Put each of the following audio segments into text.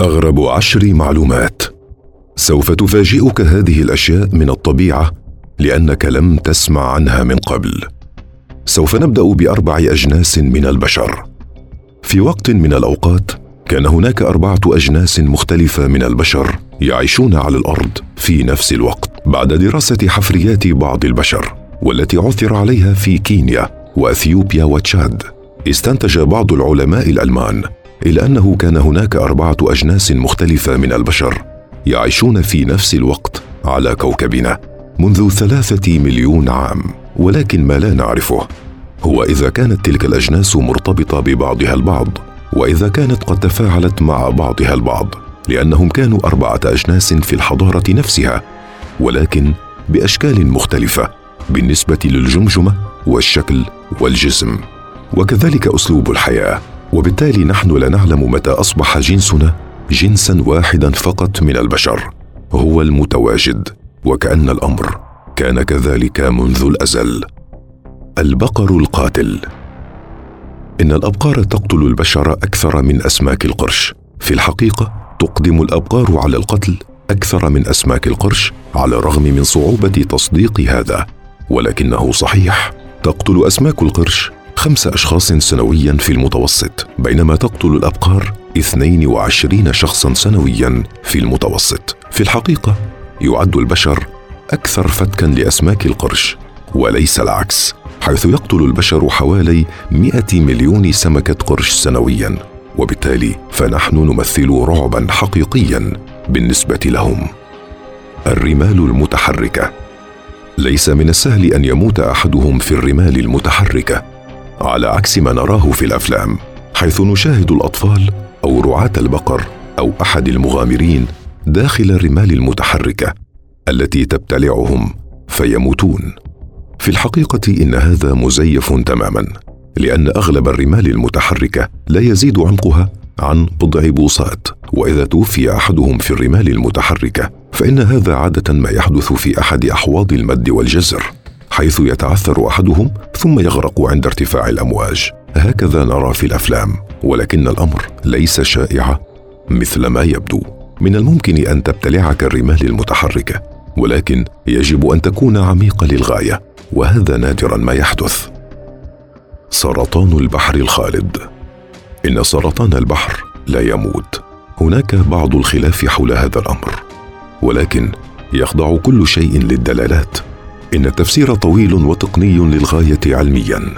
أغرب عشر معلومات. سوف تفاجئك هذه الأشياء من الطبيعة لأنك لم تسمع عنها من قبل. سوف نبدأ بأربع أجناس من البشر. في وقت من الأوقات كان هناك أربعة أجناس مختلفة من البشر يعيشون على الأرض في نفس الوقت بعد دراسة حفريات بعض البشر والتي عثر عليها في كينيا وأثيوبيا وتشاد. استنتج بعض العلماء الألمان الا أنه كان هناك أربعة أجناس مختلفة من البشر يعيشون في نفس الوقت على كوكبنا منذ ثلاثة مليون عام ولكن ما لا نعرفه. هو إذا كانت تلك الأجناس مرتبطة ببعضها البعض وإذا كانت قد تفاعلت مع بعضها البعض لأنهم كانوا أربعة أجناس في الحضارة نفسها ولكن بأشكال مختلفة بالنسبة للجمجمة والشكل والجسم. وكذلك أسلوب الحياة. وبالتالي نحن لا نعلم متى أصبح جنسنا جنسا واحدا فقط من البشر. هو المتواجد وكأن الأمر كان كذلك منذ الأزل. البقر القاتل. إن الأبقار تقتل البشر أكثر من أسماك القرش. في الحقيقة تقدم الأبقار على القتل أكثر من أسماك القرش على الرغم من صعوبة تصديق هذا. ولكنه صحيح تقتل أسماك القرش خمس أشخاص سنويا في المتوسط بينما تقتل الأبقار 22 شخصا سنويا في المتوسط. في الحقيقة يعد البشر أكثر فتكا لأسماك القرش وليس العكس حيث يقتل البشر حوالي 100 مليون سمكة قرش سنويا وبالتالي فنحن نمثل رعبا حقيقيا بالنسبة لهم. الرمال المتحركة. ليس من السهل أن يموت أحدهم في الرمال المتحركة. على عكس ما نراه في الأفلام حيث نشاهد الأطفال أو رعاة البقر أو أحد المغامرين داخل الرمال المتحركة التي تبتلعهم فيموتون. في الحقيقة إن هذا مزيف تماما لأن أغلب الرمال المتحركة لا يزيد عمقها عن بضع بوصات وإذا توفي أحدهم في الرمال المتحركة فإن هذا عادة ما يحدث في أحد أحواض المد والجزر. حيث يتعثر أحدهم ثم يغرق عند ارتفاع الأمواج. هكذا نرى في الأفلام ولكن الأمر ليس شائع مثل ما يبدو. من الممكن أن تبتلعك الرمال المتحركة ولكن يجب أن تكون عميقة للغاية وهذا نادرا ما يحدث. سرطان البحر الخالد. إن سرطان البحر لا يموت. هناك بعض الخلاف حول هذا الأمر ولكن يخضع كل شيء للدلالات. إن التفسير طويل وتقني للغاية علميا.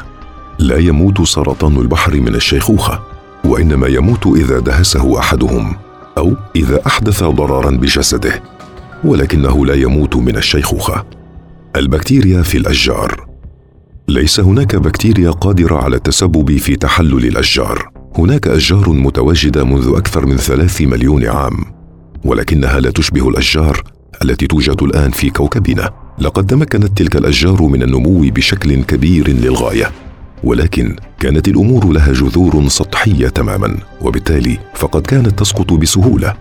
لا يموت سرطان البحر من الشيخوخة وإنما يموت إذا دهسه أحدهم أو إذا أحدث ضررا بجسده ولكنه لا يموت من الشيخوخة. البكتيريا في الأشجار. ليس هناك بكتيريا قادرة على التسبب في تحلل الأشجار. هناك أشجار متواجدة منذ أكثر من ثلاث مليون عام ولكنها لا تشبه الأشجار التي توجد الآن في كوكبنا. لقد تمكنت تلك الأشجار من النمو بشكل كبير للغاية ولكن كانت الأمور لها جذور سطحية تماما وبالتالي فقد كانت تسقط بسهولة.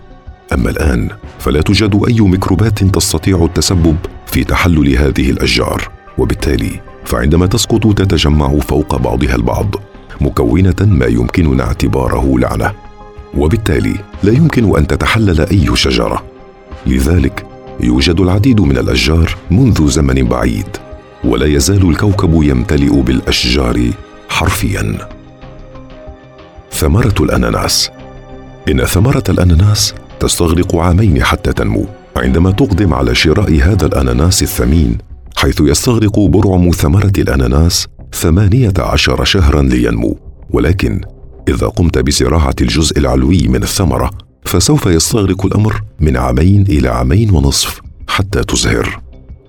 أما الآن فلا توجد أي ميكروبات تستطيع التسبب في تحلل هذه الأشجار وبالتالي فعندما تسقط تتجمع فوق بعضها البعض مكونة ما يمكننا اعتباره لعنة. وبالتالي لا يمكن أن تتحلل أي شجرة. لذلك يوجد العديد من الأشجار منذ زمن بعيد ولا يزال الكوكب يمتلئ بالأشجار حرفيا. ثمرة الأناناس. إن ثمرة الأناناس تستغرق عامين حتى تنمو عندما تقدم على شراء هذا الأناناس الثمين حيث يستغرق برعم ثمرة الأناناس ثمانية عشر شهرا لينمو. ولكن إذا قمت بزراعه الجزء العلوي من الثمرة فسوف يستغرق الأمر من عامين إلى عامين ونصف حتى تزهر.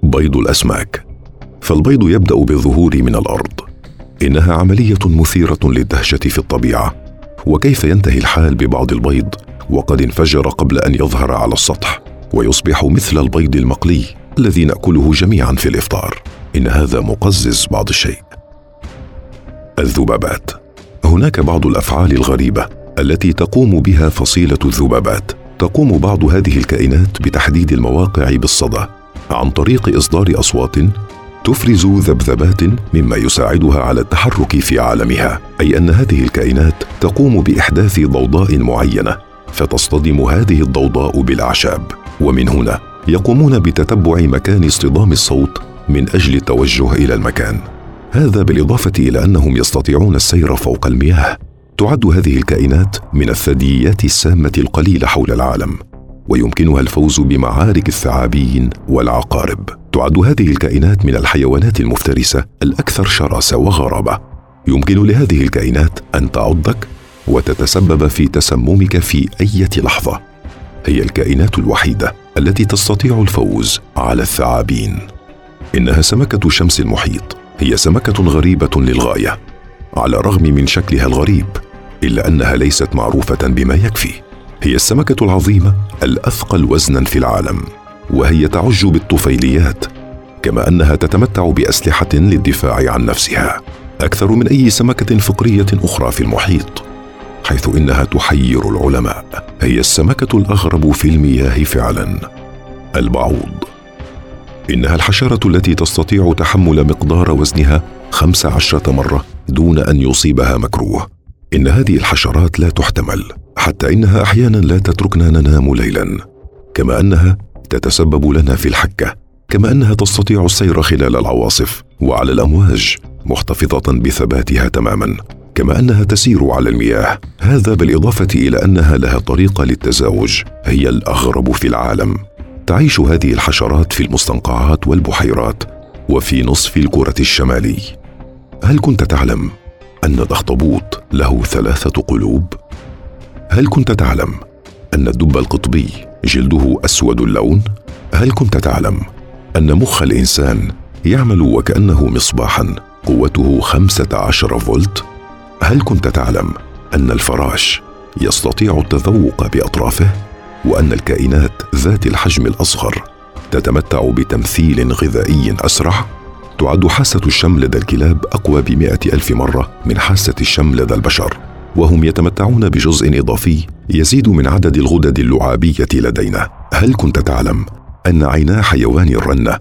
بيض الأسماك. فالبيض يبدأ بالظهور من الأرض. إنها عملية مثيرة للدهشة في الطبيعة. وكيف ينتهي الحال ببعض البيض؟ وقد انفجر قبل أن يظهر على السطح. ويصبح مثل البيض المقلي الذي نأكله جميعا في الإفطار. إن هذا مقزز بعض الشيء. الذبابات. هناك بعض الأفعال الغريبة. التي تقوم بها فصيلة الذبابات. تقوم بعض هذه الكائنات بتحديد المواقع بالصدى عن طريق إصدار أصوات تفرز ذبذبات مما يساعدها على التحرك في عالمها أي أن هذه الكائنات تقوم بإحداث ضوضاء معينة فتصطدم هذه الضوضاء بالأعشاب. ومن هنا يقومون بتتبع مكان اصطدام الصوت من أجل التوجه إلى المكان. هذا بالإضافة إلى أنهم يستطيعون السير فوق المياه. تعد هذه الكائنات من الثدييات السامة القليلة حول العالم ويمكنها الفوز بمعارك الثعابين والعقارب. تعد هذه الكائنات من الحيوانات المفترسة الأكثر شراسة وغرابة. يمكن لهذه الكائنات أن تعضك وتتسبب في تسممك في أي لحظة. هي الكائنات الوحيدة التي تستطيع الفوز على الثعابين. إنها سمكة شمس المحيط. هي سمكة غريبة للغاية. على الرغم من شكلها الغريب إلا أنها ليست معروفة بما يكفي. هي السمكة العظيمة الأثقل وزنا في العالم وهي تعج بالطفيليات كما أنها تتمتع بأسلحة للدفاع عن نفسها أكثر من أي سمكة فقرية أخرى في المحيط حيث إنها تحير العلماء. هي السمكة الأغرب في المياه فعلا البعوض. إنها الحشرة التي تستطيع تحمل مقدار وزنها خمس عشرة مرة دون أن يصيبها مكروه. إن هذه الحشرات لا تحتمل حتى إنها أحيانا لا تتركنا ننام ليلا. كما أنها تتسبب لنا في الحكة كما أنها تستطيع السير خلال العواصف وعلى الأمواج محتفظة بثباتها تماما كما أنها تسير على المياه. هذا بالإضافة إلى أنها لها طريقة للتزاوج هي الأغرب في العالم. تعيش هذه الحشرات في المستنقعات والبحيرات وفي نصف الكرة الشمالي. هل كنت تعلم أن الأخطبوط له ثلاثة قلوب؟ هل كنت تعلم أن الدب القطبي جلده أسود اللون؟ هل كنت تعلم أن مخ الإنسان يعمل وكأنه مصباحا قوته خمسة عشر فولت؟ هل كنت تعلم أن الفراش يستطيع التذوق بأطرافه؟ وأن الكائنات ذات الحجم الأصغر تتمتع بتمثيل غذائي أسرع؟ تعد حاسة الشم لدى الكلاب أقوى بمئة ألف مرة من حاسة الشم لدى البشر وهم يتمتعون بجزء إضافي يزيد من عدد الغدد اللعابية لدينا. هل كنت تعلم أن عينا حيوان الرنة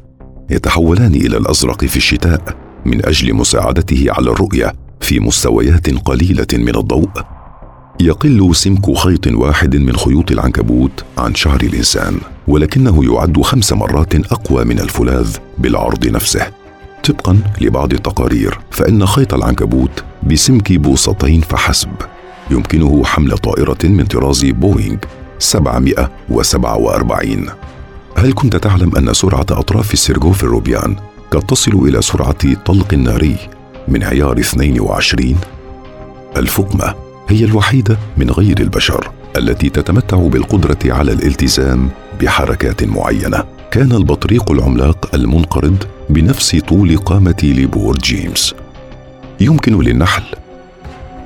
يتحولان إلى الأزرق في الشتاء من أجل مساعدته على الرؤية في مستويات قليلة من الضوء؟ يقل سمك خيط واحد من خيوط العنكبوت عن شعر الإنسان ولكنه يعد خمس مرات أقوى من الفولاذ بالعرض نفسه. طبقا لبعض التقارير فإن خيط العنكبوت بسمك بوصتين فحسب. يمكنه حمل طائرة من طراز بوينغ 747 هل كنت تعلم أن سرعة أطراف السيرجوف الروبيان قد تصل إلى سرعة طلق الناري من عيار 22 الفقمة هي الوحيدة من غير البشر التي تتمتع بالقدرة على الالتزام بحركات معينة. كان البطريق العملاق المنقرض بنفس طول قامة ليبور جيمس. يمكن للنحل.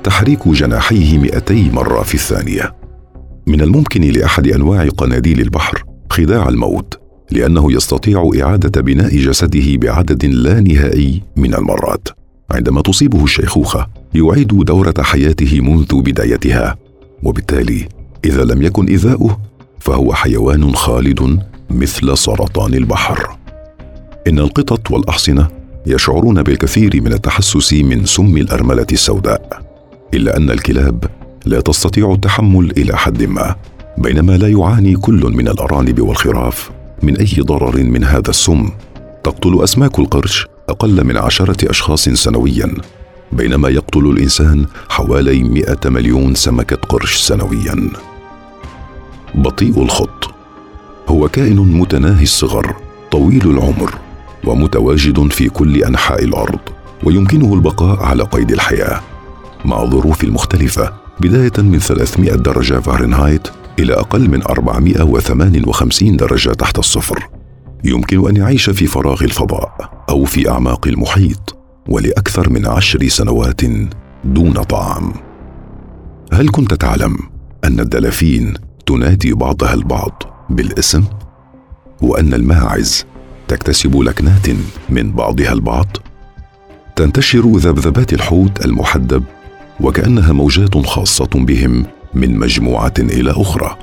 تحريك جناحيه 200 مرة في الثانية. من الممكن لأحد أنواع قناديل البحر خداع الموت لأنه يستطيع إعادة بناء جسده بعدد لا نهائي من المرات. عندما تصيبه الشيخوخة يعيد دورة حياته منذ بدايتها. وبالتالي إذا لم يكن ايذاؤه فهو حيوان خالد مثل سرطان البحر. إن القطط والأحصنة يشعرون بالكثير من التحسس من سم الأرملة السوداء إلا أن الكلاب لا تستطيع التحمل إلى حد ما بينما لا يعاني كل من الأرانب والخراف من أي ضرر من هذا السم. تقتل أسماك القرش أقل من عشرة أشخاص سنويا بينما يقتل الإنسان حوالي مئة مليون سمكة قرش سنويا. بطيء الخط. هو كائن متناهي الصغر طويل العمر ومتواجد في كل أنحاء الأرض ويمكنه البقاء على قيد الحياة. مع ظروف مختلفة بداية من 300 درجة فahrenheit إلى أقل من 458 درجة تحت الصفر. يمكن أن يعيش في فراغ الفضاء أو في أعماق المحيط ولأكثر من عشر سنوات دون طعام. هل كنت تعلم أن الدلافين تنادي بعضها البعض؟ بالاسم وأن الماعز تكتسب لكنات من بعضها البعض. تنتشر ذبذبات الحوت المحدب وكأنها موجات خاصة بهم من مجموعه إلى أخرى.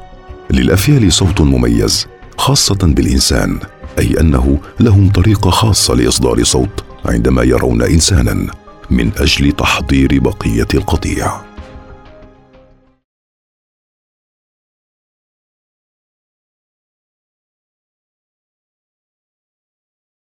للأفيال صوت مميز خاصة بالإنسان أي أنه لهم طريقة خاصة لإصدار صوت عندما يرون انسانا من أجل تحضير بقية القطيع.